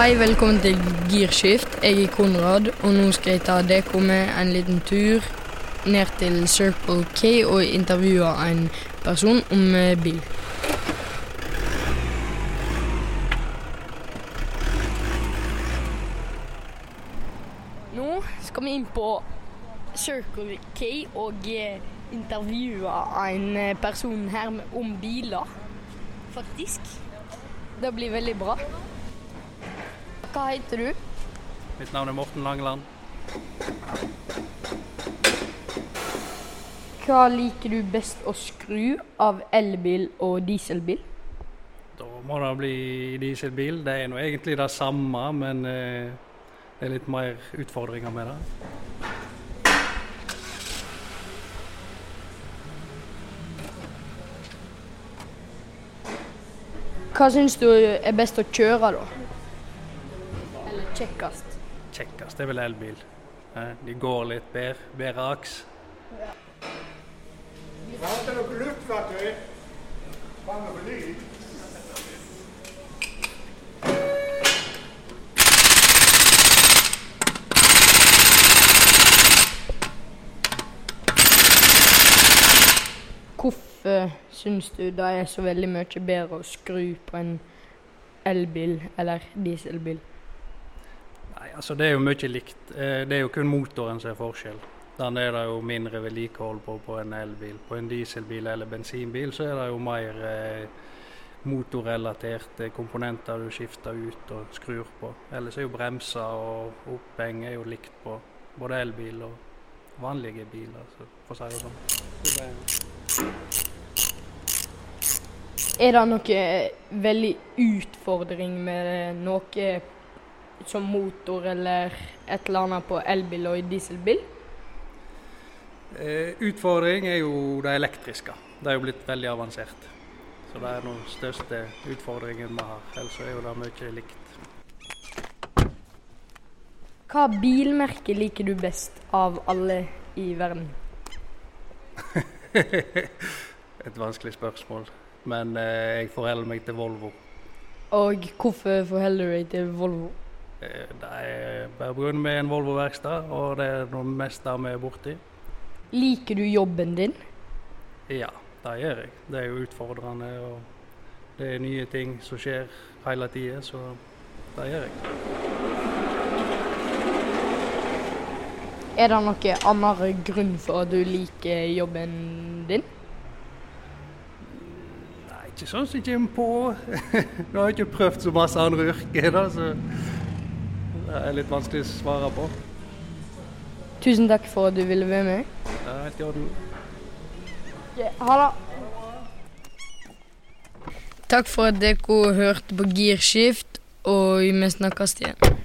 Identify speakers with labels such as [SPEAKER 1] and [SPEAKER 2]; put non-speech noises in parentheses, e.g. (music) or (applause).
[SPEAKER 1] Hei, velkommen til Girskift. Jeg er Konrad, og nå skal jeg ta dere med en liten tur ned til Circle K og intervjue en person om eh, bil. Nå skal vi inn på Circle K og eh, intervjue en eh, person her om biler, faktisk. Det blir veldig bra. Hva heter du?
[SPEAKER 2] Mitt navn er Morten Langeland.
[SPEAKER 1] Hva liker du best å skru av elbil og dieselbil?
[SPEAKER 2] Da må det bli dieselbil. Det er nå egentlig det samme, men eh, det er litt mer utfordringer med det.
[SPEAKER 1] Hva syns du er best å kjøre, da? Kjekkest?
[SPEAKER 2] Kjekkest det er vel elbil. Eh, De går litt bedre, bedre aks.
[SPEAKER 3] Har inte något luftvatten framme på lyd?
[SPEAKER 1] Hvorfor syns du det er så veldig mye bedre å skru på en elbil eller dieselbil?
[SPEAKER 2] Nei, altså Det er jo mye likt. Eh, Det er jo kun motoren som er forskjell. Den er det jo mindre vedlikehold på på en elbil. På en dieselbil eller bensinbil så er det jo mer eh, motorrelaterte komponenter du skifter ut og skrur på. Ellers er jo bremser og oppheng er jo likt på både elbil og vanlige biler, for å si det sånn. Er
[SPEAKER 1] det noe veldig utfordring med noe som motor eller et eller annet på elbil og dieselbil?
[SPEAKER 2] Eh, utfordring er jo det elektriske. Det er jo blitt veldig avansert. Så det er den største utfordringen vi har. Ellers er jo det mye likt.
[SPEAKER 1] Hva bilmerke liker du best av alle i verden? (laughs)
[SPEAKER 2] Et vanskelig spørsmål. Men eh, jeg forholder meg til Volvo.
[SPEAKER 1] Og hvorfor forholder du deg til Volvo?
[SPEAKER 2] Eh, det er bare pga. er en Volvo-verksted, og det er noe meste vi er borti.
[SPEAKER 1] Liker du jobben din?
[SPEAKER 2] Ja, det gjør jeg. Det er jo utfordrende, og det er nye ting som skjer hele tida, så det gjør jeg.
[SPEAKER 1] Er det noen annen grunn for at du liker jobben din?
[SPEAKER 2] Nei, ikke sånn som jeg kommer på. (laughs) Nå har jeg ikke prøvd så masse andre yrker, da, så det er litt vanskelig å svare på.
[SPEAKER 1] Tusen takk for at du ville være med.
[SPEAKER 2] Det er helt i orden.
[SPEAKER 1] Ha det. Takk for at dere hørte på Girskift, og vi snakkes igjen.